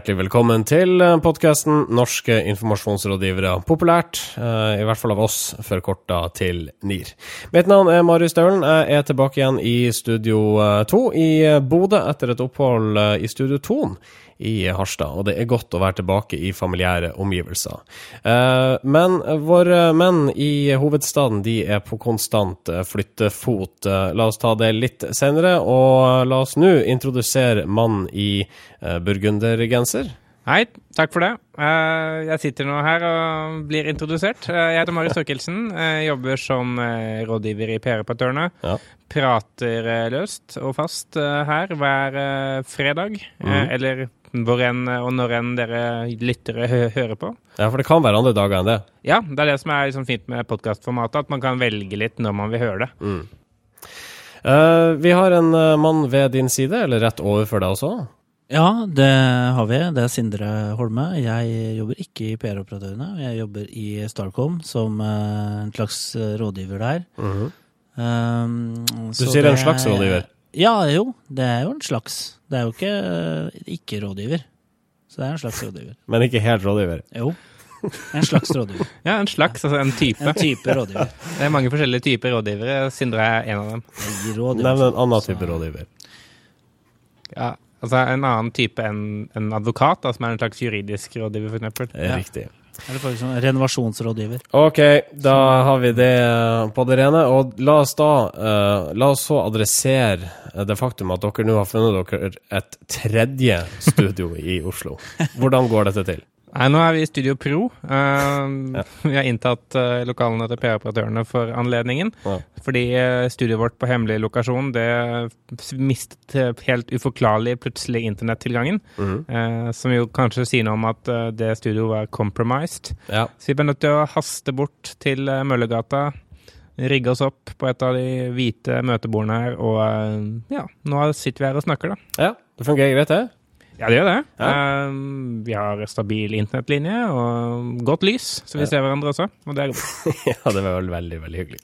Hjertelig velkommen til podkasten Norske informasjonsrådgivere. Populært, eh, i hvert fall av oss, forkorta til NIR. Mitt navn er Marius Staulen. Jeg er tilbake igjen i Studio 2 i Bodø etter et opphold eh, i Studio 2 i Harstad, og det er godt å være tilbake i familiære omgivelser. Eh, men våre menn i hovedstaden de er på konstant flyttefot. La oss ta det litt senere, og la oss nå introdusere mannen i burgundergenser. Hei, takk for det. Jeg sitter nå her og blir introdusert. Jeg heter Marius Torkelsen. Jobber som rådgiver i PR-operatørene. Ja. Prater løst og fast her hver fredag. Mm. Eller hvor enn og når enn dere lyttere hø hører på. Ja, for det kan være andre dager enn det. Ja, det er det som er liksom fint med podkastformatet, at man kan velge litt når man vil høre det. Mm. Uh, vi har en uh, mann ved din side, eller rett overfor deg også? Ja, det har vi. Det er Sindre Holme. Jeg jobber ikke i PR-operatørene. Jeg jobber i Starcom som uh, en slags rådgiver der. Mm -hmm. um, du sier en slags rådgiver? Ja, jo. Det er jo en slags. Det er jo ikke eh, ikke-rådgiver. Så det er en slags rådgiver. Men ikke helt rådgiver? Jo. En slags rådgiver. ja, en slags, altså en type. En type rådgiver. Det er mange forskjellige typer rådgivere. Sindre er en av dem. Nevn en annen type rådgiver. Ja, altså en annen type enn en advokat, da, som er en slags juridisk rådgiver, f.eks. Ja. Riktig. Eller faktisk en renovasjonsrådgiver. Ok, da har vi det eh, på det rene. Og la oss da uh, La oss så adressere det faktum at dere nå har funnet dere et tredje studio i Oslo. Hvordan går dette til? Nei, nå er vi i Studio Pro. Uh, ja. Vi har inntatt uh, lokalene til PR-operatørene for anledningen. Ja. Fordi uh, studioet vårt på hemmelig lokasjon det mistet helt uforklarlig plutselig internettilgangen. Mm -hmm. som jo kanskje sier noe om at det studioet var compromised. Ja. Så vi ble nødt til å haste bort til Møllergata. Rigge oss opp på et av de hvite møtebordene her, og ja, nå sitter vi her og snakker, da. Ja, det fungerer greit, det? Ja, det gjør det. Ja. Um, vi har stabil internettlinje og godt lys, så vi ja. ser hverandre også. Og det er godt. ja, det var vel veldig, veldig hyggelig.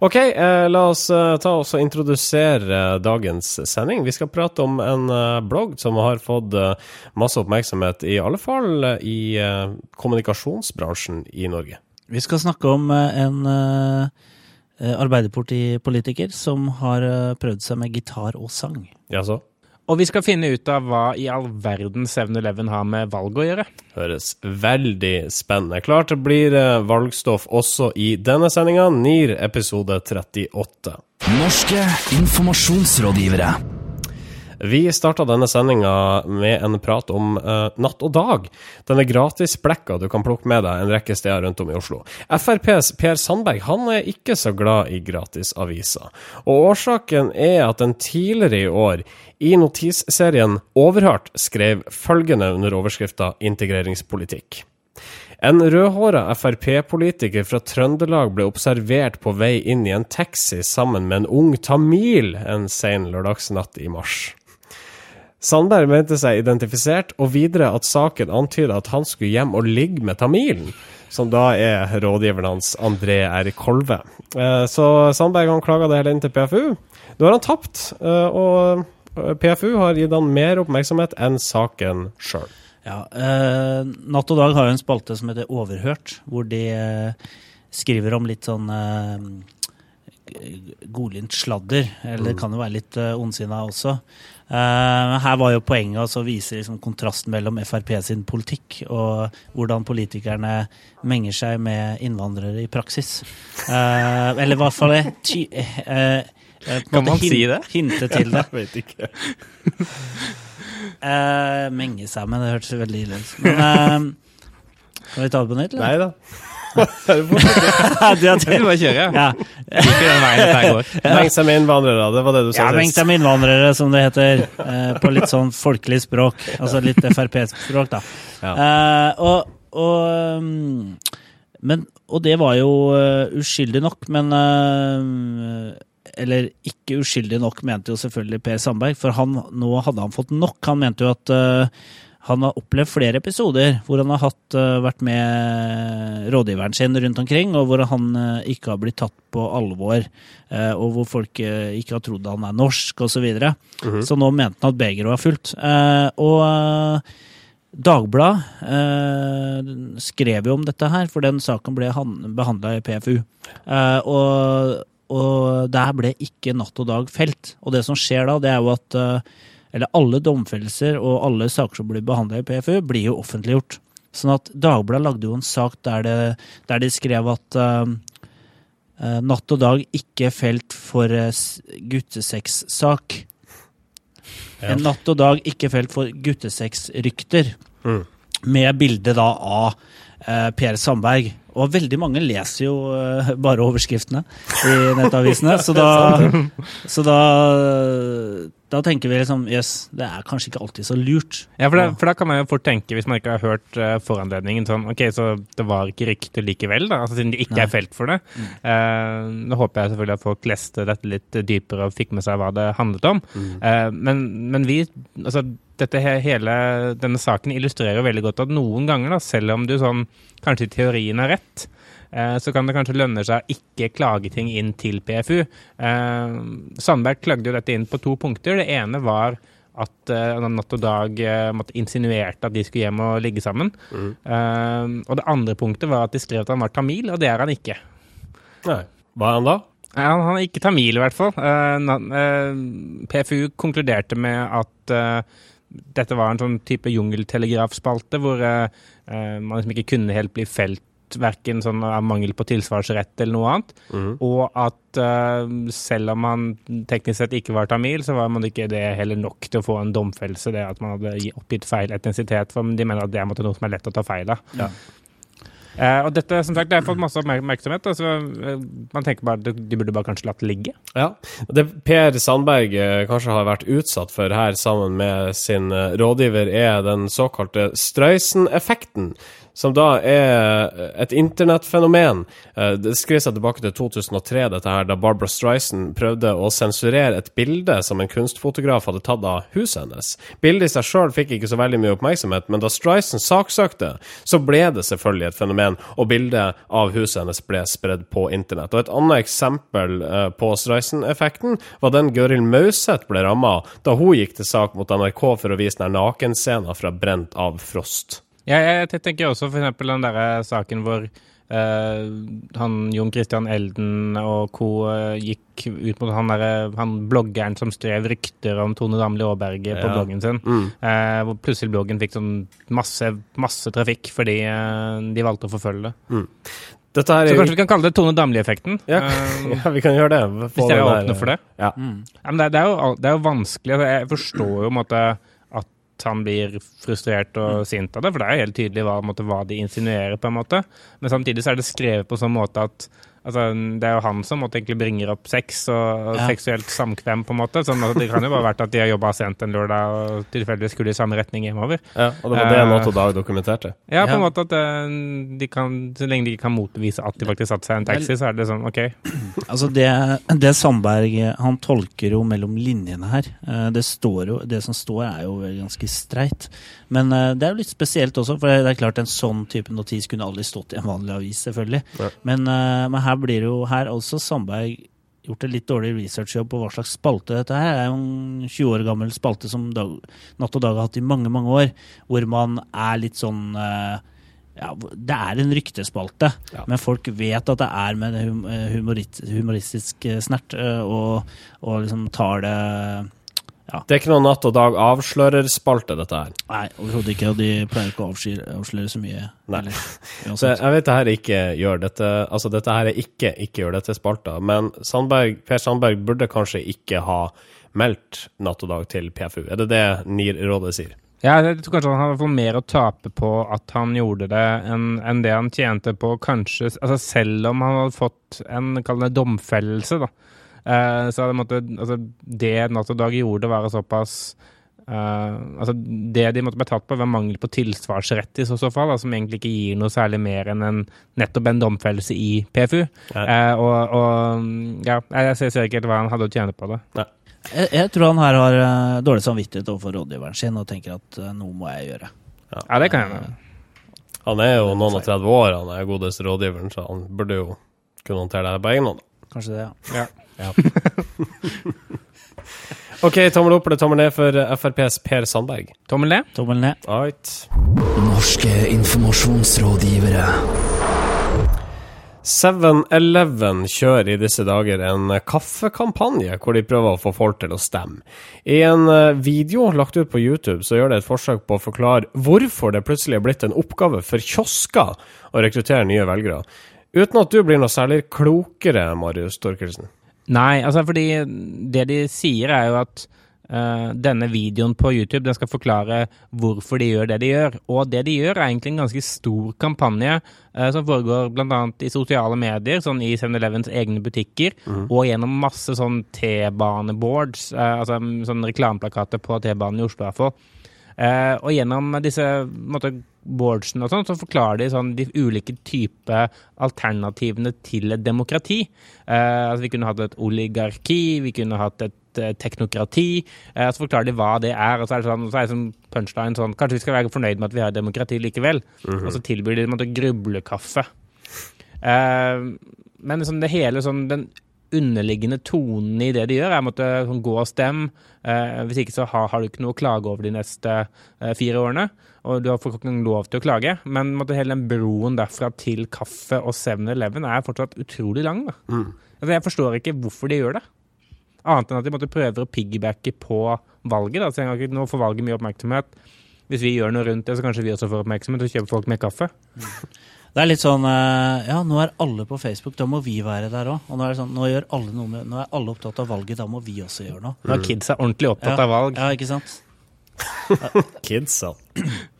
OK, eh, la oss uh, ta oss og introdusere uh, dagens sending. Vi skal prate om en uh, blogg som har fått masse oppmerksomhet, i alle fall i kommunikasjonsbransjen i Norge. Vi skal snakke om en Arbeiderpartipolitiker som har prøvd seg med gitar og sang. Ja, så? Og vi skal finne ut av hva i all verden 7-Eleven har med valg å gjøre. Høres veldig spennende. Klart det blir eh, valgstoff også i denne sendinga, NIR episode 38. Norske informasjonsrådgivere. Vi starta denne sendinga med en prat om uh, Natt og Dag. Denne gratisblekka du kan plukke med deg en rekke steder rundt om i Oslo. FrPs Per Sandberg han er ikke så glad i gratisaviser. Og årsaken er at en tidligere i år i notisserien Overhørt skrev følgende under overskrifta integreringspolitikk. En rødhåra Frp-politiker fra Trøndelag ble observert på vei inn i en taxi sammen med en ung tamil en sen lørdagsnatt i mars. Sandberg mente seg identifisert, og videre at saken antyda at han skulle hjem og ligge med tamilen, som da er rådgiveren hans, André R. Kolve. Eh, så Sandberg han klaga det hele inn til PFU. Nå har han tapt, eh, og PFU har gitt han mer oppmerksomhet enn saken sjøl. Ja, eh, Natt og Dag har jo en spalte som heter Overhørt, hvor de eh, skriver om litt sånn eh, godlynt sladder. Eller det mm. kan jo være litt uh, ondsinna også. Uh, her var jo poenget å vise liksom, kontrasten mellom Frp sin politikk og hvordan politikerne menger seg med innvandrere i praksis. Uh, eller i hvert fall ty, uh, Kan man si det? Hinte til det. Jeg vet ikke. menge seg med, det hørtes veldig ille ut. Men kan vi ta det på nytt? Eller? Nei da. du vil bare kjøre, ja. Ikke den veien dette går. Mengt seg med innvandrere, det var det du sa Ja, mengt seg med innvandrere, som det heter. Eh, på litt sånn folkelig språk. Altså litt Frp-språk, da. Ja. Eh, og, og, um, men, og det var jo uh, uskyldig nok, men uh, eller ikke uskyldig nok, mente jo selvfølgelig Per Sandberg, for han, nå hadde han fått nok. Han mente jo at uh, han har opplevd flere episoder hvor han har hatt, uh, vært med rådgiveren sin rundt omkring, og hvor han uh, ikke har blitt tatt på alvor, uh, og hvor folk ikke har trodd han er norsk, osv. Så, videre. mm -hmm. så nå mente han at begeret var fullt. og Dagbladet eh, skrev jo om dette her, for den saken ble behandla i PFU. Eh, og, og, der ble ikke natt og dag felt. Og det som skjer da, det er jo at eh, eller alle domfellelser og alle saker som blir behandla i PFU, blir jo offentliggjort. Sånn at Dagbladet lagde jo en sak der, det, der de skrev at uh, natt og dag ikke felt for uh, guttesexsak. Ja. En natt og dag ikke felt for guttesexrykter. Mm. Med bilde da av uh, Per Sandberg. Og veldig mange leser jo uh, bare overskriftene i nettavisene. så da, så da da tenker vi liksom jøss, yes, det er kanskje ikke alltid så lurt. Ja, for, det, for, da kan man jo fort tenke, hvis man ikke har hørt uh, foranledningen, sånn ok, så det var ikke rykte likevel, da, altså siden det ikke Nei. er felt for det. Mm. Uh, nå håper jeg selvfølgelig at folk leste dette litt dypere og fikk med seg hva det handlet om. Mm. Uh, men, men, vi, altså dette hele, denne saken illustrerer veldig godt at noen ganger, da, selv om du sånn kanskje i teorien har rett, så kan det kanskje lønne seg å ikke klage ting inn til PFU. Eh, Sandberg klagde jo dette inn på to punkter. Det ene var at uh, Natt og Dag uh, insinuerte at de skulle hjem og ligge sammen. Mm. Uh, og det andre punktet var at de skrev at han var tamil, og det er han ikke. Nei. Hva er han da? Han, han er ikke tamil, i hvert fall. PFU konkluderte med at dette var en sånn type jungeltelegrafspalte hvor man liksom ikke kunne helt bli felt verken sånn av mangel på tilsvarsrett eller noe annet. Mm. Og at uh, selv om han teknisk sett ikke var tamil, så var man ikke det heller nok til å få en domfellelse, det at man hadde oppgitt feil etnisitet. For de mener at det er noe som er lett å ta feil av. Ja. Uh, og dette som sagt, det har fått masse oppmerksomhet. Altså, uh, man tenker bare at de burde bare kanskje latt det ligge. Ja, Det Per Sandberg uh, kanskje har vært utsatt for her sammen med sin rådgiver, er den såkalte Strøysen-effekten som da er et internettfenomen. Eh, det skriver seg tilbake til 2003, dette her, da Barbara Streisand prøvde å sensurere et bilde som en kunstfotograf hadde tatt av huset hennes. Bildet i seg sjøl fikk ikke så veldig mye oppmerksomhet, men da Streisand saksøkte, så ble det selvfølgelig et fenomen, og bildet av huset hennes ble spredd på internett. Og Et annet eksempel eh, på Streisand-effekten var den Gøril Mauseth ble ramma da hun gikk til sak mot NRK for å vise den nakenscenen fra Brent av Frost. Ja, jeg tenker også f.eks. den derre saken hvor uh, han Jon Christian Elden og co. Uh, gikk ut mot han, der, han bloggeren som skrev rykter om Tone Damli Aaberge ja. på bloggen sin. Mm. Uh, hvor plutselig bloggen fikk sånn masse, masse trafikk fordi de valgte å forfølge det. Mm. så kanskje vi kan kalle det Tone Damli-effekten? Ja. ja, vi kan gjøre det. Hvis dere åpner for det? Ja. Mm. men det, det, er jo, det, er jo, vanskelig. Altså, jeg forstår jo måtte, han blir frustrert og mm. sint av det, for det er helt tydelig hva, måte, hva de insinuerer, på en måte. Men samtidig så er det skrevet på sånn måte at Altså, det er jo han som måte, egentlig bringer opp sex og, og ja. seksuelt samkvem, på en måte. Sånn altså, det kan jo bare vært at de har jobba sent en lørdag og tilfeldigvis skulle i samme retning hjemover. Ja, Og det var det Natt og Dag dokumenterte? Ja, på en måte at eh, de kan, så lenge de ikke kan motbevise at de faktisk satte seg i en taxi, så er det sånn OK. Altså, det, det Sandberg han tolker jo mellom linjene her. Eh, det, står jo, det som står, er jo ganske streit. Men uh, det er jo litt spesielt også, for det er klart en sånn type notis kunne aldri stått i en vanlig avis, selvfølgelig. Men, uh, men her blir jo her også Sandberg gjort en litt dårlig researchjobb på hva slags spalte dette her. Det er jo en 20 år gammel spalte som dag, Natt og Dag har hatt i mange, mange år, hvor man er litt sånn uh, ja, Det er en ryktespalte, ja. men folk vet at det er med humorist, humoristisk snert, uh, og, og liksom tar det ja. Det er ikke noe Natt og Dag avslører-spalte, dette her. Nei, overhodet ikke. Og de pleier ikke å avsløre så mye. Nei. så jeg vet det her ikke gjør dette Altså, dette her er ikke ikke gjør dette spalta, men Sandberg, Per Sandberg burde kanskje ikke ha meldt Natt og Dag til PFU. Er det det NIR-rådet sier? Ja, jeg tror kanskje han hadde mer å tape på at han gjorde det, enn, enn det han tjente på kanskje Altså selv om han hadde fått en, kall domfellelse, da. Uh, så det, måtte, altså, det Natt og Dag gjorde, var såpass uh, altså Det de måtte bli tatt på, var mangel på tilsvarsrett i så, så fall, som egentlig ikke gir noe særlig mer enn en, nettopp en domfellelse i PFU. Uh, og, og, ja, jeg ser, ser ikke helt hva han hadde å tjene på det. Jeg, jeg, tror han her har dårlig samvittighet overfor rådgiveren sin og tenker at noe må jeg gjøre. Ja, ja det kan jeg. Han er jo noen og 30 år, han er godeste rådgiveren, så han burde jo kunne håndtere det på egen hånd. Kanskje det, ja. ja. Ja. OK, tommel opp eller tommel ned for FrPs Per Sandberg? Tommel ned. Tommel ned. Right. Norske informasjonsrådgivere. 7-Eleven kjører i disse dager en kaffekampanje hvor de prøver å få folk til å stemme. I en eh, video lagt ut på YouTube så gjør det et forsøk på å forklare hvorfor det plutselig er blitt en oppgave for kiosker å rekruttere nye velgere. Uten at du blir noe særlig klokere, Marius Torkelsen. Nei, altså fordi det de sier er jo at uh, denne videoen på YouTube den skal forklare hvorfor de gjør det de gjør. Og det de gjør er egentlig en ganske stor kampanje uh, som foregår bl.a. i sosiale medier, sånn i 7-Elevens egne butikker, mm. og gjennom masse sånn T-baneboards, uh, altså sånn reklameplakater på T-banen i Oslo i hvert fall. Og gjennom disse måtte, boardsene og sånn, så forklarer de sånn de ulike typer alternativene til et demokrati. Uh, altså Vi kunne hatt et oligarki, vi kunne hatt et uh, teknokrati. så forklarer de hva det er. Og så er det sånn, så er det sånn punchline sånn Kanskje vi skal være fornøyd med at vi har demokrati likevel. Mm -hmm. Og så tilbyr de måtte, grublekaffe. men liksom det hele sånn den underliggende tonen i det de gjør, Jeg måtte sånn, gå og stemme. Eh, hvis ikke så har, har, du ikke noe å klage over de neste eh, fire årene. Og du har ikke lov til å klage. Men måtte, hele den broen derfra til kaffe og 7-Eleven er fortsatt utrolig lang. Mm. Altså, jeg forstår ikke hvorfor de gjør det. Annet enn at de måtte prøve å piggybacke på valget. Da. Så nå får valget mye oppmerksomhet. Hvis vi gjør noe rundt det, så kanskje vi også får oppmerksomhet og kjøper folk mer kaffe. Mm. Det er litt sånn eh, Ja, nå er alle på Facebook, da må vi være der òg. Og nå er, det sånn, nå, gjør alle noe med, nå er alle opptatt av valget, da må vi også gjøre noe. Nå er kidsa ordentlig opptatt ja, av valg. Ja, ikke sant? kidsa.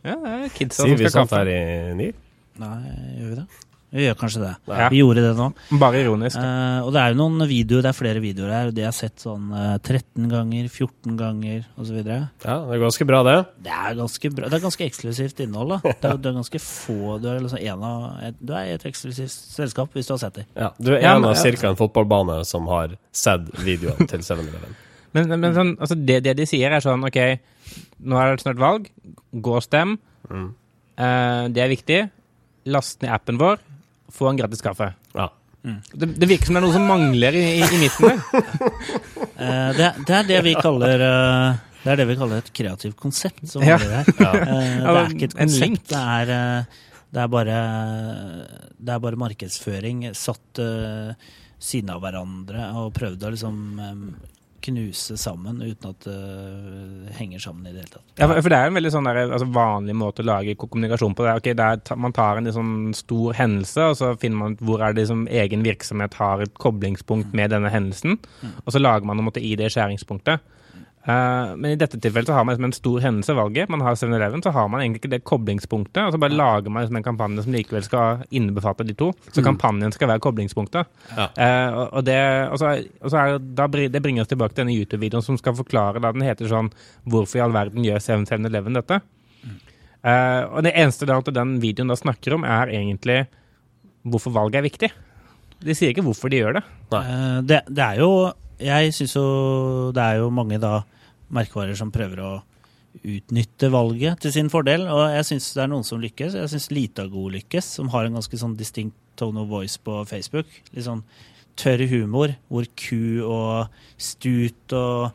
Ja, det er kidsa Sier vi sånt her i NIR? Nei, gjør vi det? Vi gjør kanskje det. Ja. Vi gjorde det nå. Bare ironisk. Uh, og det er jo noen videoer, det er flere videoer her. De har sett sånn uh, eh, 13 ganger, 14 ganger osv. Ja, det er ganske bra, det. Det er ganske bra. Det er ganske eksklusivt innhold, da. Det er, det er ganske få Du er, liksom en av, du er i et eksklusivt selskap hvis du har sett dem. Ja, du er en av ja. en fotballbane som har sett videoene til 7-Eleven. Men, men sånn, altså det, det, de sier, er sånn OK, nå er det snart valg. Gå og stem. Mm. Uh, det er viktig. Last ned appen vår få en gratis kaffe. Ja. Mm. Det, det, virker som det er noe som mangler i, i, i midten der. uh, det, det, er det vi kaller uh, Det er det vi kaller et kreativt konsept som ja. her. Ja. Uh, det er ikke et konsept, det er, det er, bare, det er bare markedsføring satt siden av hverandre og prøvd å liksom um, knuse sammen uten at det henger sammen i det hele tatt. Ja, for, det er en veldig sånn der, altså vanlig måte å lage kommunikasjon på. Det er, okay, det man tar en liksom stor hendelse, og så finner man ut hvor er det liksom egen virksomhet har et koblingspunkt med denne hendelsen, mm. og så lager man en måte i det skjæringspunktet. Uh, men i dette tilfellet så har man liksom en stor hendelse valget. Man har 7-Eleven, så har man egentlig ikke det koblingspunktet. Og så bare lager man liksom en kampanje som likevel skal innebefatte de to. Så mm. kampanjen skal være koblingspunktet. Ja. Uh, og, det, og, så, og så er, da, det bringer oss tilbake til denne YouTube-videoen som skal forklare da den heter sånn Hvorfor i all verden gjør 7-Eleven dette? Mm. Uh, og det eneste da den videoen da snakker om, er egentlig hvorfor valget er viktig. De sier ikke hvorfor de gjør det. det, det er jo jeg syns jo det er jo mange da merkevarer som prøver å utnytte valget til sin fordel. Og jeg syns det er noen som lykkes. Jeg syns Litago lykkes, som har en ganske sånn distinkt tone of voice på Facebook. Litt sånn tørr humor, hvor ku og stut og,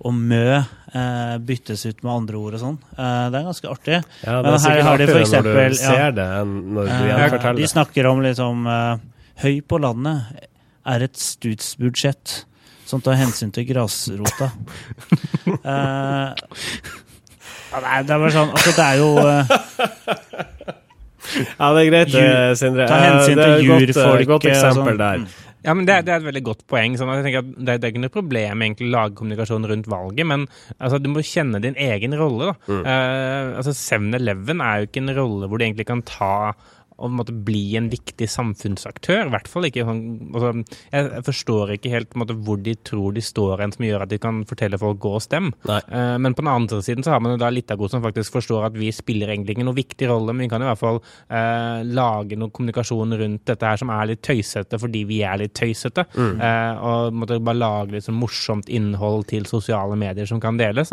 og mø eh, byttes ut med andre ord og sånn. Eh, det er ganske artig. Ja, det er sikkert artigere når du ser det, enn når du eh, det. De snakker om liksom eh, Høy på landet er et stutsbudsjett som tar hensyn til grasrota. uh, nei, det er bare sånn Altså, det er jo uh, Ja, det er greit, jur, Sindre. Ta hensyn til eh, jurfolk. Godt, godt eksempel sånn. der. Mm. Ja, men det, det, er et veldig godt poeng. Sånn jeg tenker at det, det er ikke noe problem egentlig å lage kommunikasjon rundt valget, men altså, du må kjenne din egen rolle. da. Mm. Uh, altså 7-Eleven er jo ikke en rolle hvor du egentlig kan ta å måte, bli en viktig samfunnsaktør. I hvert fall ikke sånn altså, Jeg forstår ikke helt måte, hvor de tror de står en som gjør at de kan fortelle folk gå og stemme. Uh, men på den andre siden så har man jo da Litago som faktisk forstår at vi spiller egentlig ikke noen viktig rolle, men vi kan i hvert fall uh, lage noe kommunikasjon rundt dette her som er litt tøysete fordi vi er litt tøysete. Mm. Uh, og måtte bare lage litt sånn morsomt innhold til sosiale medier som kan deles,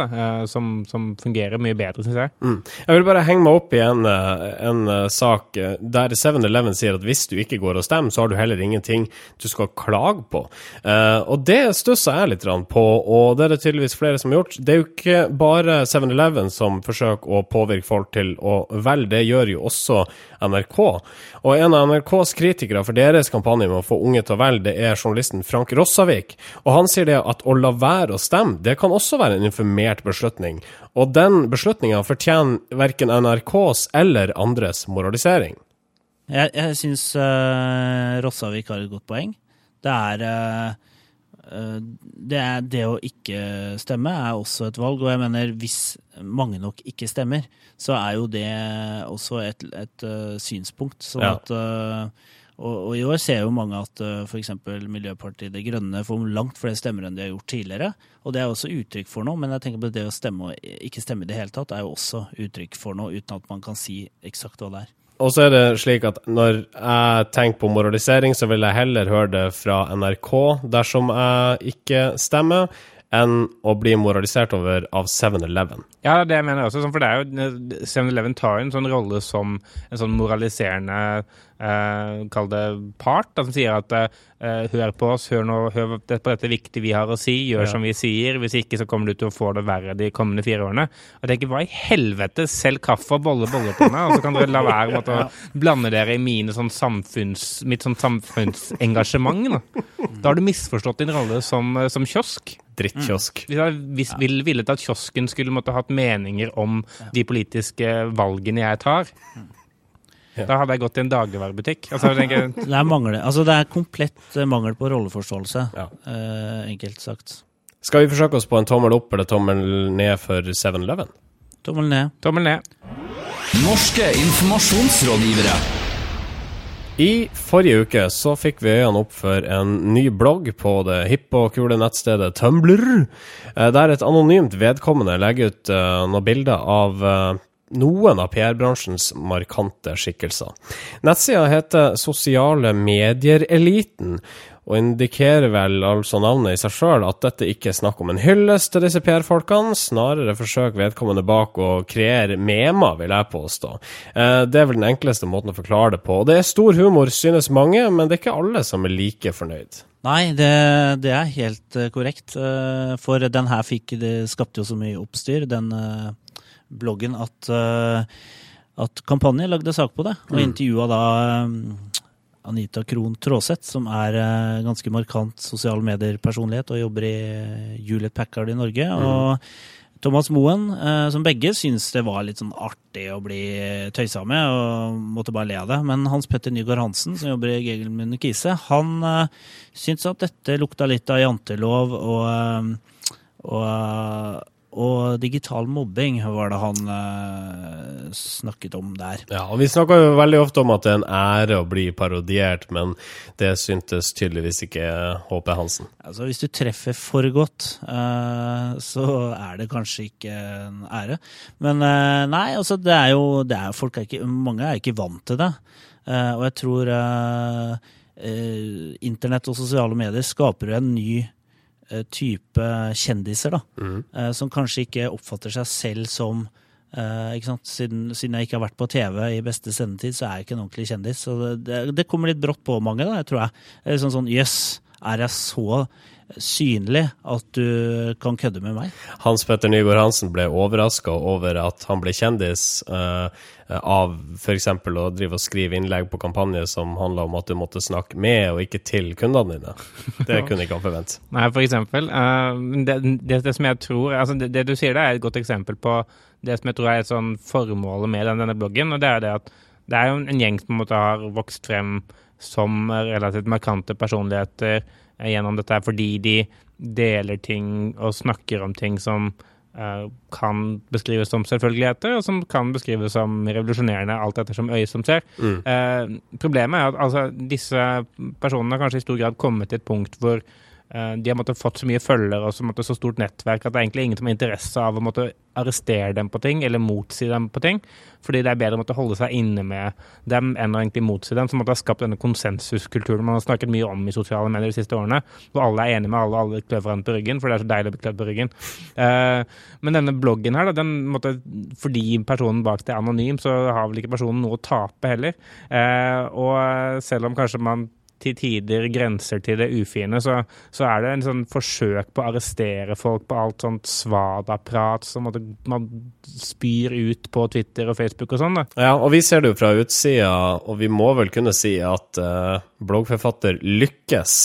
som, som, fungerer mye bedre, syns jeg. Mm. Jeg vil bare henge meg opp i en, en sak der 7-Eleven sier at hvis du ikke går og stemmer, så har du heller ingenting du skal klage på. Uh, og det stusser jeg litt på, og det er det tydeligvis flere som har gjort. Det er jo ikke bare 7-Eleven som forsøker å påvirke folk til å velge, det gjør jo også NRK. Og en av NRKs kritikere for deres kampanje med å få unge til å velge, det er journalisten Frank Rossavik. Og han sier det at å la være å stemme, det kan også være en informert beslutning. Og den beslutninga fortjener verken NRKs eller andres moralisering. Jeg, jeg syns uh, Rossavik har et godt poeng. Det er uh, det, er, det å ikke stemme er også et valg, og jeg mener hvis mange nok ikke stemmer, så er jo det også et, et uh, synspunkt. Sånn ja. at og, og, i år ser jo mange at uh, f.eks. Miljøpartiet De Grønne får langt flere stemmer enn de har gjort tidligere. Og det er også uttrykk for noe, men jeg tenker på det å stemme og ikke stemme i det hele tatt er jo også uttrykk for noe, uten at man kan si eksakt hva det er. Og så er det slik at når jeg tenker på moralisering, så vil jeg heller høre det fra NRK dersom jeg ikke stemmer, enn å bli moralisert over av 7-Eleven. Ja, det mener jeg også. For det er jo 7-Eleven tar jo en sånn rolle som en sånn moraliserende eh, Kall det part, da, som sier at eh, hør på oss, hør, nå, hør på dette viktige vi har å si, gjør ja. som vi sier. Hvis ikke så kommer du til å få det verre de kommende fire årene. Og jeg tenker hva i helvete, selg kaffe og bolle meg, og så kan dere la være måtte, å blande dere i mine sånn samfunns, mitt sånn samfunnsengasjement. Da. da har du misforstått din rolle som, som kiosk. Drittkiosk. Mm. Hvis jeg ville villet at kiosken skulle måtte hatt meninger om de politiske valgene jeg tar, da hadde jeg gått til en dagligvarebutikk. Altså, det, altså, det er komplett eh, mangel på rolleforståelse, ja. eh, enkelt sagt. Skal vi forsøke oss på en tommel opp eller tommel ned for 7-Eleven? Tommel ned. Tommel ned. Norske informasjonsrådgivere. I forrige uke så fikk vi øynene opp for en ny blogg på det hippe og kule nettstedet Tumblr, eh, der et anonymt vedkommende legger ut noen bilder av noen av PR-bransjens markante skikkelser. Nettsida heter Sosiale medier-eliten, og indikerer vel altså navnet i seg sjøl at dette ikke er snakk om en hyllest til disse PR-folkene, snarere forsøk vedkommende bak å kreere memer, vil jeg påstå. Eh, det er vel den enkleste måten å forklare det på. Det er stor humor, synes mange, men det er ikke alle som er like fornøyd. Nei, det, det er helt eh, korrekt. Eh, for den her fikk, skapte jo så mye oppstyr. Den bloggen at, uh, at Kampanje lagde sak på det, og mm. intervjua da um, Anita Krohn Traaseth, som er uh, ganske markant sosiale medier-personlighet og jobber i Juliet Packard i Norge. Mm. og Thomas Moen, eh, som begge syns det var litt sånn artig å bli tøysa med, og måtte bare le av det. Men Hans Petter Nygaard Hansen, som jobber i Gegelmund Kise, han eh, syntes at dette lukta litt av jantelov og, og og digital mobbing var det han uh, snakket om der. Ja, og Vi snakker jo veldig ofte om at det er en ære å bli parodiert, men det syntes tydeligvis ikke HP Hansen. Altså, Hvis du treffer for godt, uh, så er det kanskje ikke en ære. Men uh, nei, altså det er jo det er, folk er ikke, Mange er ikke vant til det. og jeg tror internett og sosiale medier skaper en ny Eh, type kjendiser, da. Mm. Eh, som kanskje ikke oppfatter seg selv som eh, siden, siden, jeg ikke har vært på TV i beste sendetid, så er jeg ikke en ordentlig kjendis. Så det, det, kommer litt brått på mange, da, tror jeg. Sånn sånn jøss, yes, er jeg så synlig at du kan kødde med meg. Hans Petter Nygaard Hansen ble overraska over at han ble kjendis uh, av f.eks. å drive og skrive innlegg på kampanje som handla om at du måtte snakke med og ikke til kundene dine. Det kunne ikke han forvente. Nei, for eksempel. Uh, det, det, det, som jeg tror altså det, det, du sier der, er et godt eksempel på det som jeg tror er et sånn formål med denne bloggen, og det er det at det er jo en gjeng som på en måte har vokst frem som relativt markante personligheter gjennom dette, fordi de deler ting og snakker om ting som uh, kan beskrives som selvfølgeligheter, og som kan beskrives som revolusjonerende, alt etter som øyet som ser. Mm. Uh, problemet er at altså, disse personene har kanskje i stor grad kommet til et punkt hvor de har måtte, fått så mye følgere og så, måtte, så stort nettverk at det er egentlig ingen som har interesse av å måtte arrestere dem på ting eller motsi dem på ting. Fordi det er bedre å måtte holde seg inne med dem enn å egentlig motsi dem. Som måtte ha skapt denne konsensuskulturen man har snakket mye om i sosiale medier de siste årene. Hvor alle er enige med alle, alle klør hverandre på ryggen, for det er så deilig å bli klødd på ryggen. Uh, men denne bloggen her, den måtte, fordi personen bak det er anonym, så har vel ikke personen noe å tape heller. Uh, og selv om kanskje man til tider grenser til det ufine, så, så, er det en sånn forsøk på å arrestere folk på alt sånt svada-prat som man spyr ut på Twitter og Facebook og sånn. Ja, og vi ser det jo fra utsida, og vi må vel kunne si at uh, bloggforfatter lykkes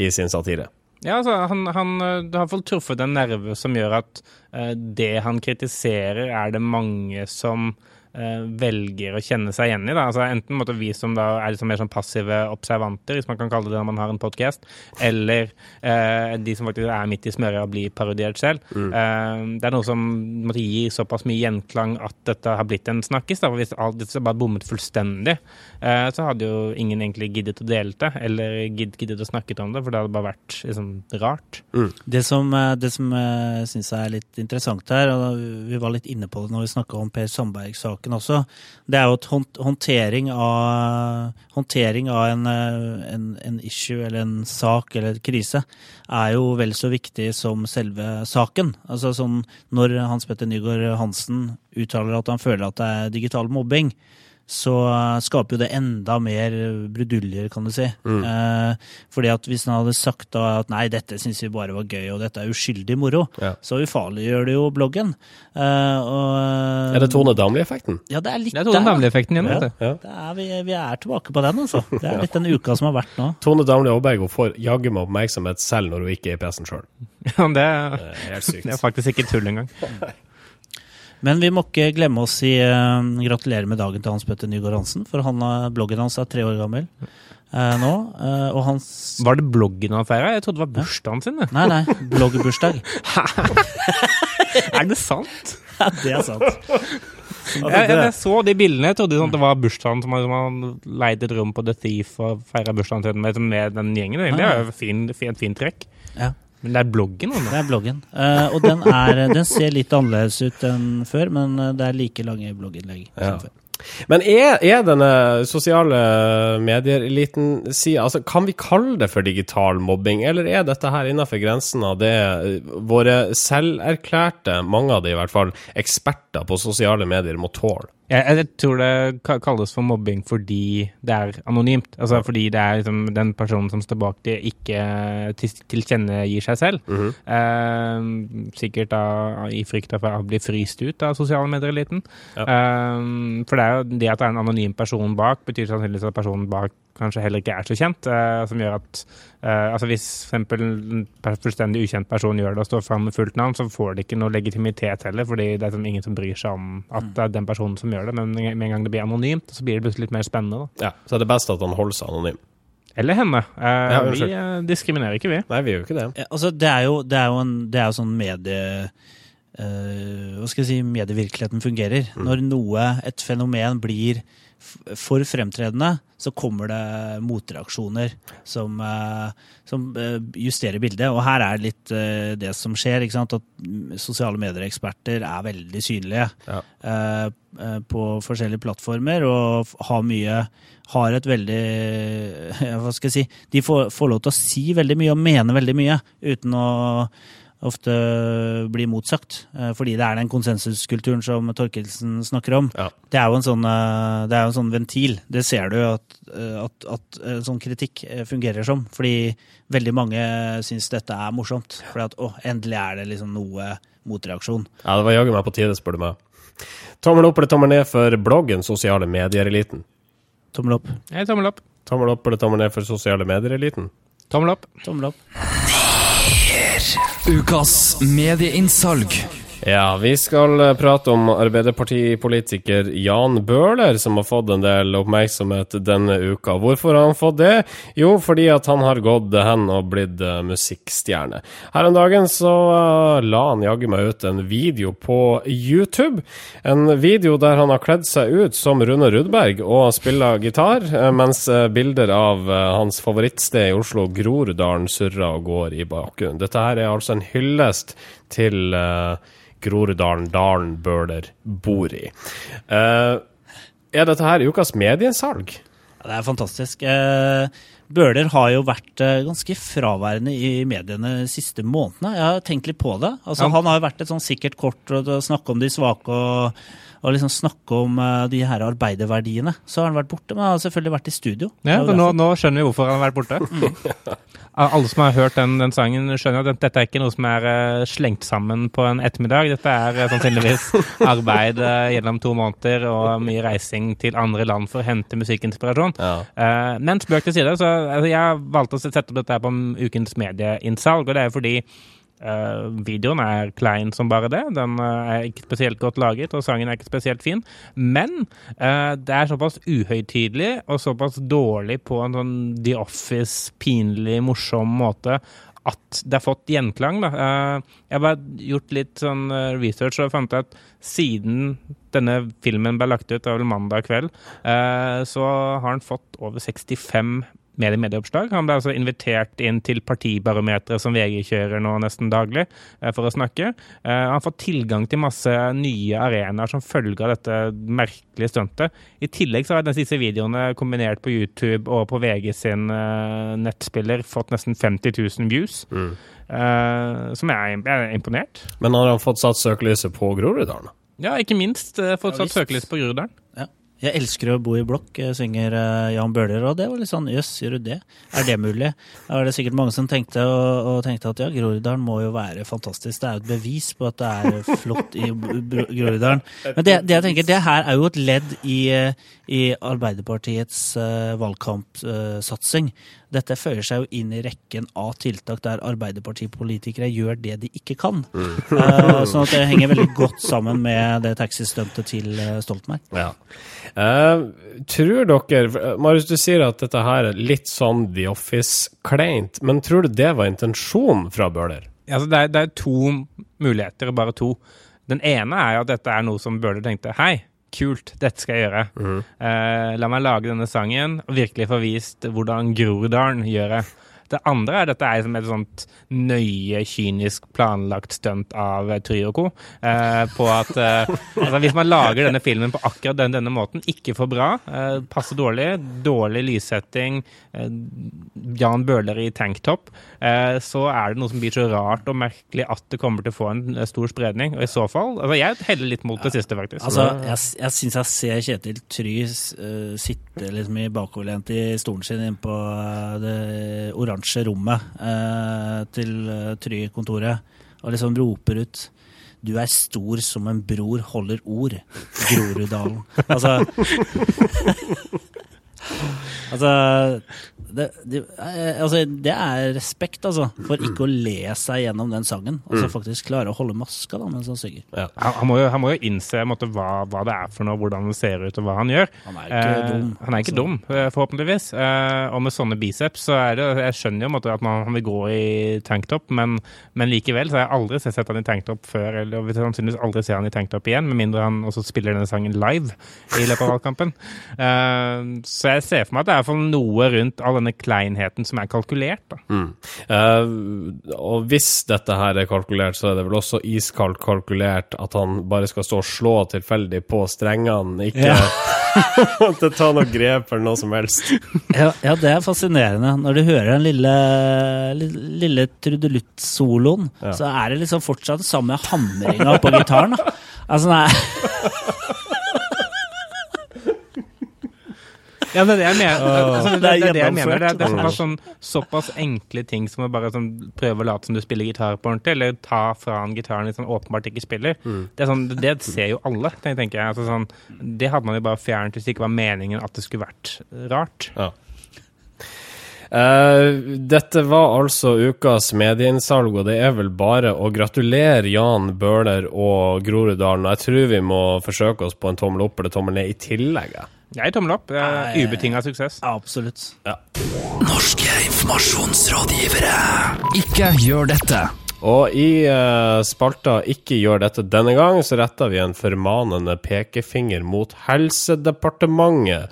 i sin satire. Ja, altså, han, han, har fått truffet en nerve som gjør at uh, det han kritiserer, er det mange som velger å kjenne seg igjen i. Da. Altså, enten måtte vi som da er liksom mer sånn passive observanter, hvis man kan kalle det det når man har en podkast, eller eh, de som faktisk er midt i smøret og blir parodiert selv. Mm. Eh, det er noe som måtte gi såpass mye gjenklang at dette har blitt en snakkis. Da. For hvis alt dette bare bommet fullstendig, eh, så hadde jo ingen egentlig giddet å dele det, eller giddet å snakke om det, for det hadde bare vært liksom, rart. Mm. Det som, eh, det som jeg syns er litt interessant her, og vi var litt inne på det når vi snakka om Per Sandbergs sak saken også, det er jo at håndtering av, håndtering av en, en, en, issue eller en sak eller en krise er jo vel så viktig som selve saken. Altså sånn når Hans Petter Nygaard Hansen uttaler at han føler at det er digital mobbing, så skaper jo det enda mer bruduljer, kan du si. Mm. Eh, fordi at hvis han hadde sagt da at nei, dette syns vi bare var gøy, og dette er uskyldig moro, ja. så ufarliggjør det jo bloggen. Eh, og, er det Tone Damli-effekten? Ja, det er litt det er Tone Damli-effekten igjen. Ja. Er, vi, vi, er tilbake på den, altså. Det er litt den uka som har vært nå. Tone Damli Aaberg får jaggu meg oppmerksomhet selv når hun ikke er i PC-en sjøl. Ja, det, det, er faktisk ikke tull engang. Men vi må ikke glemme oss i uh, gratulerer med dagen til Hans Petter Nygaard Hansen, for han, bloggen hans er tre år gammel uh, nå. Uh, og hans Var det bloggen han feira? Jeg trodde det var bursdagen sin. Nei, nei. Bloggebursdag. er det sant? Ja, det er sant. Jeg, jeg, jeg, så de bildene. Jeg trodde sånn, det var bursdagen som han leide et rom på The Thief og feira bursdagen sin med, med, den gjengen. Det er jo et fint, fint, fint trekk. Ja. Men det er bloggen? Eller? Det er bloggen. Uh, og den, er, den, ser litt annerledes ut enn før, men eh, det er like lange blogginnlegg ja. som før. Men er, er denne sosiale medier-eliten altså, Kan vi kalle det for digital mobbing, eller er dette her innenfor grensen av det eh, våre selverklærte, mange av de i hvert fall, eksperter på sosiale medier må tåle? Jeg, jeg, tror det kalles for mobbing fordi det er anonymt. Altså fordi det er liksom den personen som står bak det, ikke tilkjennegir seg selv. Mm -hmm. eh, sikkert da i frykt for å bli fryst ut av sosiale medier-eliten. Ja. Eh, for det jo det at det er en anonym person bak, betyr sannsynligvis at personen bak kanskje heller ikke er så kjent. Uh, som gjør at uh, altså Hvis f.eks. en fullstendig ukjent person gjør det og står fram med fullt navn, så får det ikke noe legitimitet heller, fordi det er som ingen som bryr seg om at det er den personen som gjør det. Men med en gang det blir anonymt, så blir det plutselig litt mer spennende. Da. Ja, Så er det best at han holder seg anonym. Eller henne. Eh, ja, vi diskriminerer ikke, vi. Nei, vi gjør ikke det. Ja, altså, det er jo, det er jo, en, det er jo sånn medie... hva skal jeg si, medievirkeligheten fungerer. Mm. Når noe, et fenomen, blir for fremtredende, så kommer det motreaksjoner som, uh, som uh, justerer bildet. Og her er litt uh, det som skjer. At sosiale medier-eksperter er veldig synlige ja. på forskjellige plattformer og har mye har et veldig Hva skal jeg si De får, får lov til å si veldig mye og mene veldig mye uten å ofte blir motsagt. Eh, fordi det er den konsensuskulturen som Torkelsen snakker om. Ja. Det er jo en sånn, eh, det er en sånn ventil. Det ser du at, eh, at, at sånn kritikk fungerer som. Fordi veldig mange syns dette er morsomt. Fordi at å, endelig er det liksom noe motreaksjon. Ja, det var jaggu meg på tide, spør du meg. Tommel opp eller tommel ned for bloggen Sosiale medier-eliten? Tommel opp. Jeg tommel opp. Tommel opp eller tommel ned for Sosiale medier-eliten? Tommel opp. Tommel opp. Ukas medieinnsalg. Ja, vi skal eh, prate om Arbeiderpartipolitiker Jan Bøhler, som har fått en del oppmerksomhet denne uka. Hvorfor har han fått det? Jo, fordi at han har gått hen og blitt uh, musikkstjerne. Her om dagen så uh, la han jaggu meg ut en video på YouTube. En video der han har kledd seg ut som Rune Rudberg og spiller gitar, mens bilder av hans favorittsted i Oslo, Groruddalen, surrer og går i bakgrunnen. Dette her er altså en hyllest til Groruddalen, dalen Bøhler bor i. Uh, er dette her ukas mediesalg? Det er fantastisk. Uh, Bøhler har jo vært uh, ganske fraværende i mediene de siste månedene. Jeg har tenkt litt på det. Altså, ja. Han har jo vært et sånn sikkert kort å snakke om de svake og, og liksom snakke om de her arbeiderverdiene. Så har han vært borte, men han har selvfølgelig vært i studio. Ja, men nå, nå, skjønner vi hvorfor han har vært borte. Mm. Alle som har hørt den, den, sangen, skjønner at dette er ikke noe som er uh, slengt sammen på en ettermiddag. Dette er sannsynligvis arbeid gjennom to måneder og mye reising til andre land for å hente musikkinspirasjon. Ja. men spøk til side, så jeg valgte å sette opp dette på ukens medieinnsalg, og det er fordi Uh, videoen er klein som bare det. Den uh, er ikke spesielt godt laget, og sangen er ikke spesielt fin. Men uh, det er såpass uhøytidelig og såpass dårlig på en sånn The Office, pinlig, morsom måte at det har fått gjenklang. Da. jeg har bare gjort litt sånn research og fant at siden denne filmen ble lagt ut, det var vel mandag kveld, så har den fått over 65 medie medieoppslag. Han ble altså invitert inn til partibarometeret som VG kjører nå nesten daglig eh, for å snakke. Eh, han har fått tilgang til masse nye arenaer som følge av dette merkelige stuntet. I tillegg så har disse videoene kombinert på YouTube og på VG sin eh, nettspiller fått nesten 50 000 views. Mm. Som jeg er imponert. Men har han fått satt søkelyset på Groruddalen? Ja, ikke minst fått satt søkelys på Groruddalen. Jeg elsker å bo i blokk, synger uh, Jan Bøhler. Og det var litt sånn jøss, gjør du det? Er det mulig? Da var det sikkert mange som tenkte, og, og tenkte at ja, Groruddalen må jo være fantastisk. Det er jo et bevis på at det er flott i Groruddalen. Men det, det, jeg tenker, det her er jo et ledd i, eh, i Arbeiderpartiets uh, valgkampsatsing. Uh, dette føyer seg jo inn i rekken av tiltak der Arbeiderpartipolitikere gjør det de ikke kan. Mm. uh, sånn at det henger veldig godt sammen med det taxistuntet til uh, Stoltenberg. Ja. Uh, tror dere Marius, du sier at dette her er litt sånn The Office-kleint, men tror du det var intensjonen fra Bøhler? Altså, det, er, det er to muligheter, bare to. Den ene er at dette er noe som Bøhler tenkte Hei, kult, dette skal jeg gjøre. Mm. Uh, la meg lage denne sangen og virkelig få vist hvordan Groruddalen gjør det. Det andre er at dette er som et sånt nøye, kynisk planlagt stunt av Tryoko. Eh, på at eh, altså hvis man lager denne filmen på akkurat den, denne måten, ikke for bra, eh, passer dårlig, dårlig lyssetting, eh, Jan Bøhler i tanktop, eh, så er det noe som blir så rart og merkelig at det kommer til å få en stor spredning. Og i så fall altså Jeg heller litt mot det siste, faktisk. Altså, jeg jeg syns jeg ser Kjetil Try sitte liksom i bakoverlent i stolen sin inne på det oransje oransje rommet eh, til eh, Try-kontoret og liksom roper ut du er stor som en bror holder ord. Groruddalen. Altså Altså det, det, eh, altså det, er respekt, altså, for ikke å le seg gjennom den sangen. Altså faktisk klare å holde maska da, mens han synger. Ja. Han, må jo, han, må jo, innse måtte, hva, hva, det er for noe, hvordan det ser ut og hva han gjør. Han er ikke eh, dum. Han er ikke dum, eh, forhåpentligvis. Eh, og med sånne biceps så er det Jeg skjønner jo måtte, at man, han vil gå i tanktop, men, men, likevel så har jeg aldri sett han i tanktop før. Eller vil sannsynligvis aldri se han i tanktop igjen, med mindre han også spiller denne sangen live i løpet av valgkampen. Eh, så jeg ser for meg at det er for noe rundt all denne kleinheten som er kalkulert. Da. Mm. Uh, og hvis dette her er kalkulert, så er det vel også iskaldt kalkulert at han bare skal stå og slå tilfeldig på strengene, ikke ja. at det tar noe grep eller noe som helst. ja, ja, det er fascinerende. Når du hører den lille, lille trudelutt-soloen, ja. så er det liksom fortsatt samme hamringa på gitaren. Da. Altså, nei Ja, det er det jeg mener. Altså, det, er det jeg mener. Det er, det er såpass, sånn, såpass, enkle ting som å bare sånn, prøve å late som du spiller gitar på ordentlig, eller ta fra en gitaren litt sånn åpenbart ikke spiller. Mm. Det, sånn, det, ser jo alle, tenker jeg. Altså, sånn, det hadde man jo bare fjernet hvis det ikke var meningen at det skulle vært rart. Ja. Uh, dette var altså ukas medieinnsalg, og det er vel bare å gratulere Jan Bøhler og Groruddalen. Jeg tror vi må forsøke oss på en tommel opp eller tommel ned i tillegg. Jeg er tommel opp. Ubetinga suksess. Absolutt. Ja. Norske informasjonsrådgivere, ikke gjør dette. Og i uh, spalta Ikke gjør dette denne gang, så retter vi en formanende pekefinger mot Helsedepartementet.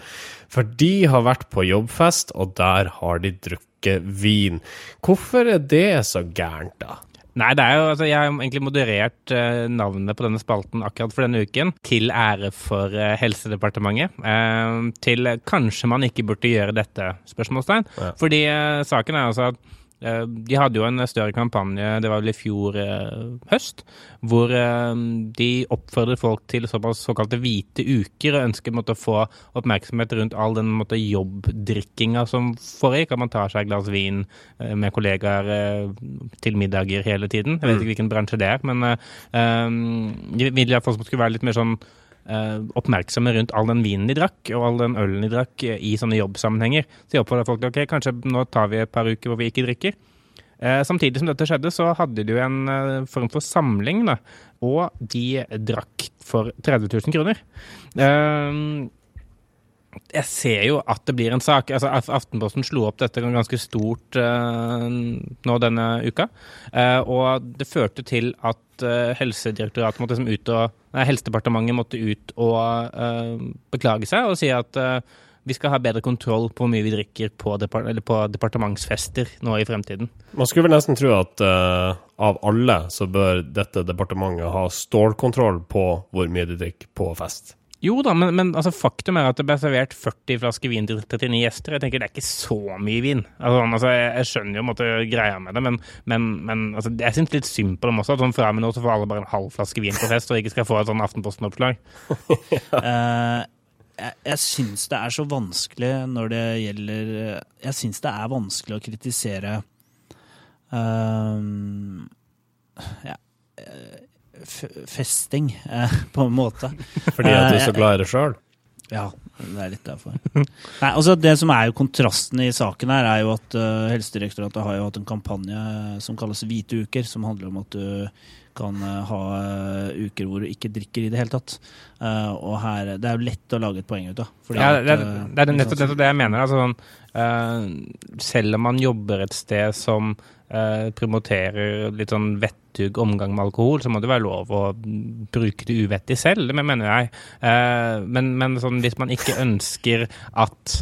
For de har vært på jobbfest, og der har de drukket vin. Hvorfor er det så gærent, da? Nei, det er jo, altså, jeg har egentlig moderert uh, navnet på denne spalten akkurat for denne uken. Til ære for uh, Helsedepartementet. Uh, til kanskje man ikke burde gjøre dette, spørsmålstegn. Ja. Fordi saken er altså at Eh, de hadde jo en større kampanje, det var vel i fjor eh, høst, hvor eh, de oppfordret folk til såpass såkalte hvite uker og ønsket måtte, å få oppmerksomhet rundt all den måtte, jobbdrikkinga som foregikk. At man tar seg et glass vin med kollegaer til middager hele tiden. Jeg vet mm. ikke hvilken bransje det er, men de ville iallfall at det skulle være litt mer sånn oppmerksomme rundt all den vinen de drakk, og all den ølen de drakk uh, i sånne jobbsammenhenger. Så jeg oppfordrer folk til ok, kanskje nå tar vi et par uker hvor vi ikke drikker. Eh, samtidig som dette skjedde, så hadde de jo en form for samling, da. Og de drakk for 30 000 kroner jeg ser jo at det blir en sak. Altså, Aftenposten slo opp dette ganske stort uh, nå denne uka. Og det førte til at Helsedirektoratet måtte liksom ut og Helsedepartementet måtte ut og beklage seg og si at vi skal ha bedre kontroll på hvor mye vi drikker på, depart på, departementsfester nå i fremtiden. Man skulle vel nesten tro at av alle så bør dette departementet ha stålkontroll på hvor mye de drikker på fest. Jo da, men, men altså, faktum er at det ble servert 40 flasker vin til 39 gjester. Jeg tenker Det er ikke så mye vin. Altså, altså, jeg, jeg, skjønner jo måtte, greia med det, men, men, men altså, jeg syns litt synd på dem også. At sånn fra med nå så får alle bare en halv flaske vin på fest, og ikke skal få et sånn Aftenposten-oppslag. uh, jeg, jeg syns det er så vanskelig når det gjelder Jeg syns det er vanskelig å kritisere uh, ja, festing, eh, på en måte. Fordi at du er så eh, glad i det sjøl? Ja, det er litt derfor. Nei, altså Det som er jo kontrasten i saken her, er jo at uh, Helsedirektoratet har jo hatt en kampanje som kalles Hvite uker, som handler om at du kan uh, ha uh, uker hvor du ikke drikker i det hele tatt. og her, Det er jo lett å lage et poeng ut av. Ja, det, er, det er nettopp det, det jeg mener. Altså, sånn, selv om man jobber et sted som promoterer litt sånn vettug omgang med alkohol, så må det være lov å bruke det uvettig selv, det mener jeg. Eh, men, men sånn, hvis man ikke ønsker at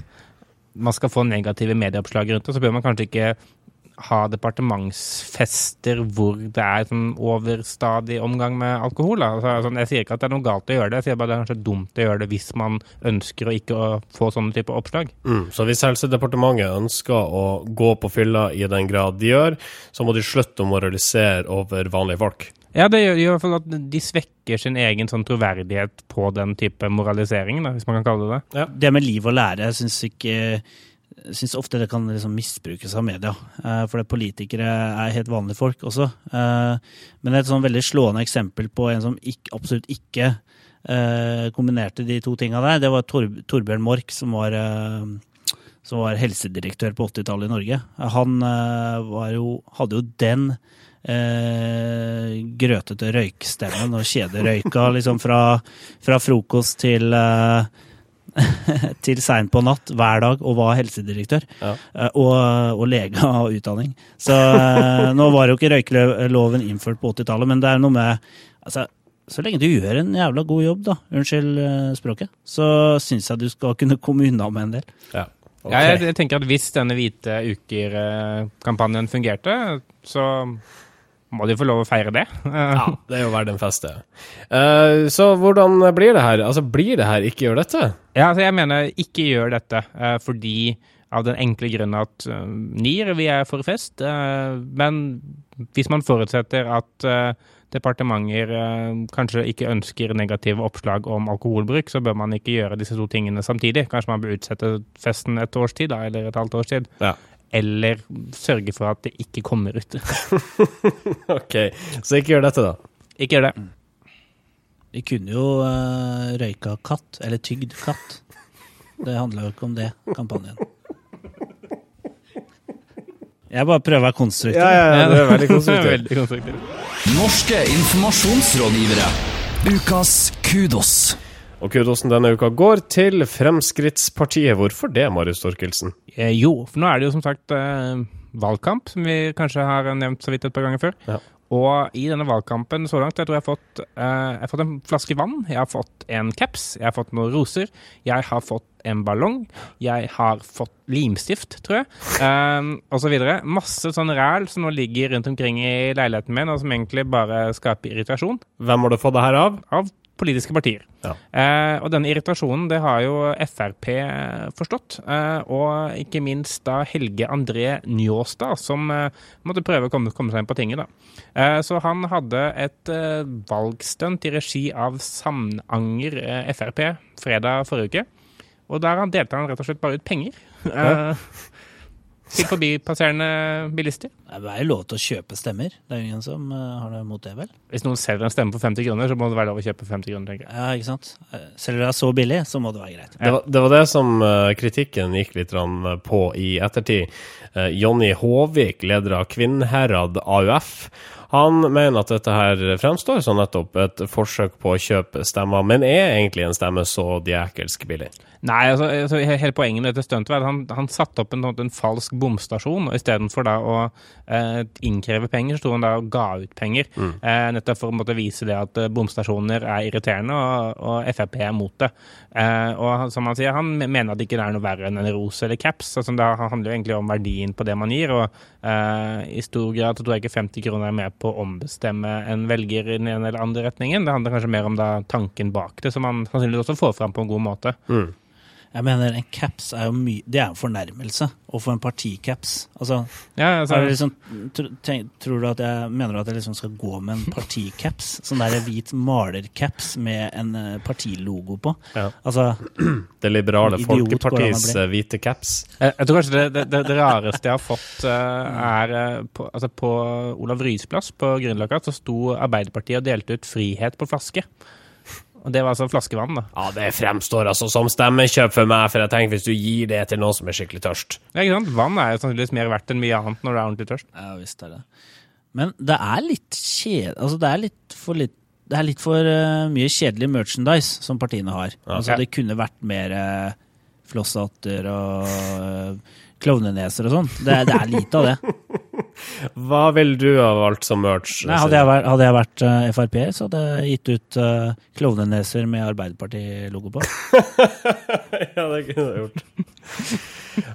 man skal få negative medieoppslag rundt det, så bør man kanskje ikke ha departementsfester hvor det er sånn overstadig omgang med alkohol. Altså, sånn, jeg sier ikke at det er noe galt å gjøre det, jeg sier bare det er kanskje dumt å gjøre det hvis man ønsker å ikke få sånne type oppslag. Mm, så hvis Helsedepartementet ønsker å gå på fylla i den grad de gjør, så må de slutte å moralisere over vanlige folk? Ja, det gjør i hvert fall at de svekker sin egen sånn troverdighet på den type moralisering, da, hvis man kan kalle det det. Ja. Det med liv og lære, jeg syns ikke syns ofte det kan liksom misbrukes av media. Uh, for politikere er helt vanlige folk også. Uh, men et sånn veldig slående eksempel på en som ikke, absolutt ikke uh, kombinerte de to tinga der, det var Tor, Torbjørn Mork, som var, som var helsedirektør på 80-tallet i Norge. Han jo, hadde jo den grøtete røykstemmen og kjederøyka liksom fra, fra frokost til til seint på natt hver dag og var helsedirektør. Ja. Eh, og, og, lege av utdanning. Så eh, nå var jo ikke røykeloven innført på 80-tallet, men det er noe med altså, så lenge du gjør en jævla god jobb, da, unnskyld eh, språket, så syns jeg du skal kunne komme unna med en del. Ja. Okay. ja jeg, jeg, tenker at hvis denne Hvite uker-kampanjen fungerte, så må de få lov å feire det. ja, det er jo verdt en fest, det. Uh, så hvordan blir det her? Altså, blir det her ikke gjør dette? Ja, altså jeg mener ikke gjør dette, uh, fordi av den enkle grunn at uh, NIR, vi er for fest. men hvis man forutsetter at departementer kanskje ikke ønsker negative oppslag om alkoholbruk, så bør man ikke gjøre disse to tingene samtidig. Kanskje man bør utsette festen et års tid, da, eller et halvt års tid. Ja eller sørge for at det ikke kommer ut. ok, så ikke gjør dette, da. Ikke gjør det. Mm. Vi kunne jo uh, røyka katt, eller tygd katt. Det handla jo ikke om det, kampanjen. Jeg bare prøver å være konstruktiv. Ja, ja, ja, det er veldig konstruktiv. veldig konstruktiv. Norske informasjonsrådgivere. Ukas kudos. Og kudosen denne uka går til Fremskrittspartiet. Hvorfor det, Marius Torkelsen? Eh, jo, for nå er det jo som sagt eh, valgkamp, som vi kanskje har nevnt så vidt et par ganger før. Ja. Og i denne valgkampen så langt, jeg tror jeg har fått, eh, jeg har fått en flaske vann, jeg har fått en caps, jeg har fått noen roser, jeg har fått en ballong, jeg har fått limstift, tror jeg, eh, og så videre. Masse sånn ræl som nå ligger rundt omkring i leiligheten min, og som egentlig bare skaper irritasjon Hvem har du fått det her av? av politiske partier. Ja. Eh, og denne irritasjonen, det har jo Frp forstått. Eh, og ikke minst da Helge André Njåstad, som eh, måtte prøve å komme, komme seg inn på tinget, da. Eh, så han hadde et eh, valgstunt i regi av Samnanger eh, Frp fredag forrige uke. Og der han delte han rett og slett bare ut penger. Eh, til forbipasserende bilister. Det er jo lov til å kjøpe stemmer. Det er jo ingen som eh, har noe mot det, vel? Hvis noen selger en stemme for 50 kroner, så må det være lov å kjøpe 50 kroner, tenker jeg. Ja, ikke sant? Selger du deg det så billig, så må det være greit. Det var, det var det som eh, kritikken gikk litt på i ettertid. Eh, Jonny Håvik, leder av Kvinnherad AUF, han mener at dette her fremstår som nettopp et forsøk på å kjøpe stemmer, men er egentlig en stemme så djekelsk billig? Nei, altså, altså hele poenget med dette stuntet var at han, han satte opp en, en falsk bomstasjon, og istedenfor da å eh, innkreve penger, så sto han da og ga ut penger. Eh, nettopp for å måtte vise det at eh, bomstasjoner er irriterende, og, og Frp er mot det. Eh, og som han sier, han mener at det ikke er noe verre enn en rose eller caps. Altså, det handler jo egentlig om verdien på det man gir, og eh, i stor grad så tror jeg ikke 50 kroner er med på å ombestemme en velger i den ene eller andre retningen. Det handler kanskje mer om da tanken bak det, som man sannsynligvis også får fram på en god måte. Jeg mener, en caps er jo mye Det er jo en fornærmelse å få en particaps. Altså, Ja, altså, er det liksom, tr- tenk, tror du at jeg mener du at jeg liksom skal gå med en particaps? Sånn der hvit malercaps med en eh, partilogo på? Ja. Altså, Det liberale Folkepartis eh, hvite caps. Jeg, jeg tror kanskje det, det, det, det rareste jeg har fått, eh, er på, altså på Olav Ryes plass på Grünerløkka, så sto Arbeiderpartiet og delte ut frihet på flaske. Og det var altså flaskevann, da. Ja, det fremstår altså som stemmekjøp for meg, for jeg tenker hvis du gir det til noen som er skikkelig tørst. Ja, ikke sant? Vann er jo sannsynligvis mer verdt enn mye annet når du er ordentlig tørst. ja visst er det. Men det er litt kjedelig Altså, det er litt for litt det er litt for uh, mye kjedelig merchandise som partiene har. Altså, det kunne vært mer uh, flosshatter og uh, klovneneser og sånn. Det, det er lite av det. Hva vil du ha valgt som merch? Nei, hadde, jeg vært, hadde jeg vært uh, Frp, så hadde jeg gitt ut uh, klovneneser med Arbeiderparti-logo på. Ja, det kunne du gjort.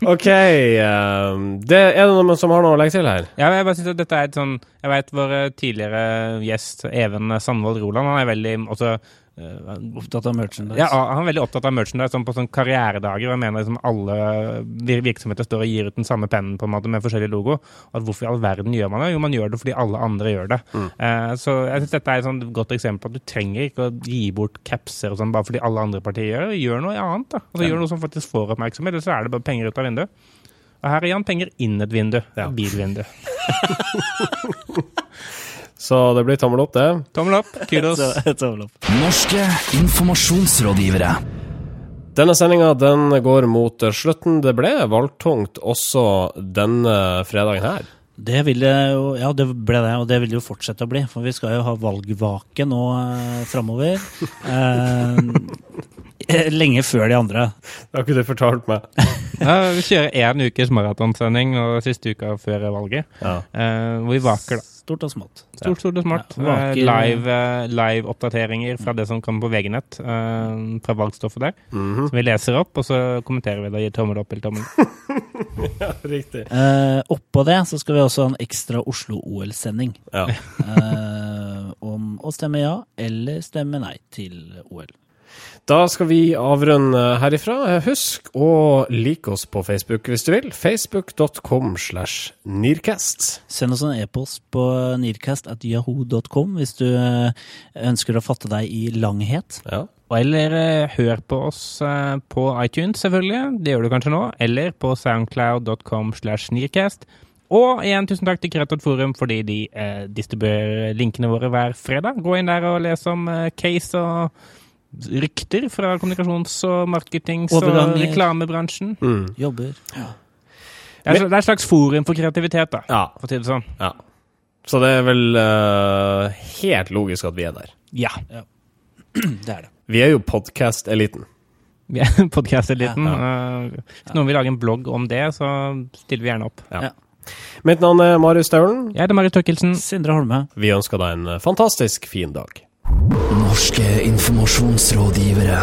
OK. Um, det, er det noen som har noe å legge til her? Ja, jeg bare synes at dette er et sånn Jeg vet vår eh, tidligere gjest Even Sandvold Roland, han er veldig også eh, Opptatt av merchandise. Ja, han er veldig opptatt av merchandise sånn på sånn karrieredager. og Jeg mener liksom alle virksomheter står og gir ut den samme pennen på en måte med forskjellig logo. Og at hvorfor i all verden gjør man det? Jo, man gjør det fordi alle andre gjør det. Eh, så jeg synes dette er et sånn godt eksempel på at du trenger ikke å gi bort capser og sånn bare fordi alle andre partier gjør det. Gjør noe annet, da. Altså, Gjør noe som faktisk får oppmerksomhet, eller så er det bare penger ut av vinduet. Og her er han penger inn et vindu. Ja. Bilvindu. Så det blir tommel opp, det. Tommel opp. Kudos. Tommel opp. Norske informasjonsrådgivere. Denne sendinga den går mot slutten. Det ble valgtungt også denne fredagen her. Det vil det jo, ja det ble det, og det vil det jo fortsette å bli. For vi skal jo ha valgvake nå eh, framover. Eh, lenge før de andre. Det har ikke du fortalt meg. Vi kjører én ukes maratonsending og siste uka før valget. Ja. Eh, hvor vi vaker, da. Stort og smått. Stort, stort og smått. Ja, Eh, live, eh, Live-oppdateringer fra det som kommer på VG-nett, eh, fra valgstoffet der. Mhm. Som vi leser opp, og så kommenterer vi det og gir tommel opp eller tommel ned. ja, riktig. Eh, oppå det så skal vi også ha en ekstra Oslo-OL-sending. Ja. Eh, om å stemme ja eller stemme nei til OL. Da skal vi avrunde herifra. Husk å like oss på Facebook hvis du vil. Facebook.com slash Nearcast. Send oss en e-post på nearcast.yahoo.com hvis du eh, ønsker å fatte deg i langhet. Ja. Eller eh, hør på oss eh, på iTunes, selvfølgelig. Det gjør du kanskje nå. Eller på soundcloud.com slash nearcast. Og igjen, tusen takk til Kreativt Forum fordi de eh, distribuerer linkene våre hver fredag. Gå inn der og les om eh, case og rykter fra kommunikasjons- og marketings- og reklamebransjen. Mm. Jobber. Det er, det er et slags forum for kreativitet, da, Ja. for å si det sånn. ja. Så det er vel uh, helt logisk at vi er der. Ja. Det er det. Vi er jo podkast-eliten. Vi er podkast-eliten. Uh, hvis noen vil lage en blogg om det, så stiller vi gjerne opp. Ja. Ja. Mitt navn er Marius Staulen. Jeg heter Marius Tøkkelsen. Sindre Holme. Vi ønsker deg en fantastisk fin dag. Norske informasjonsrådgivere.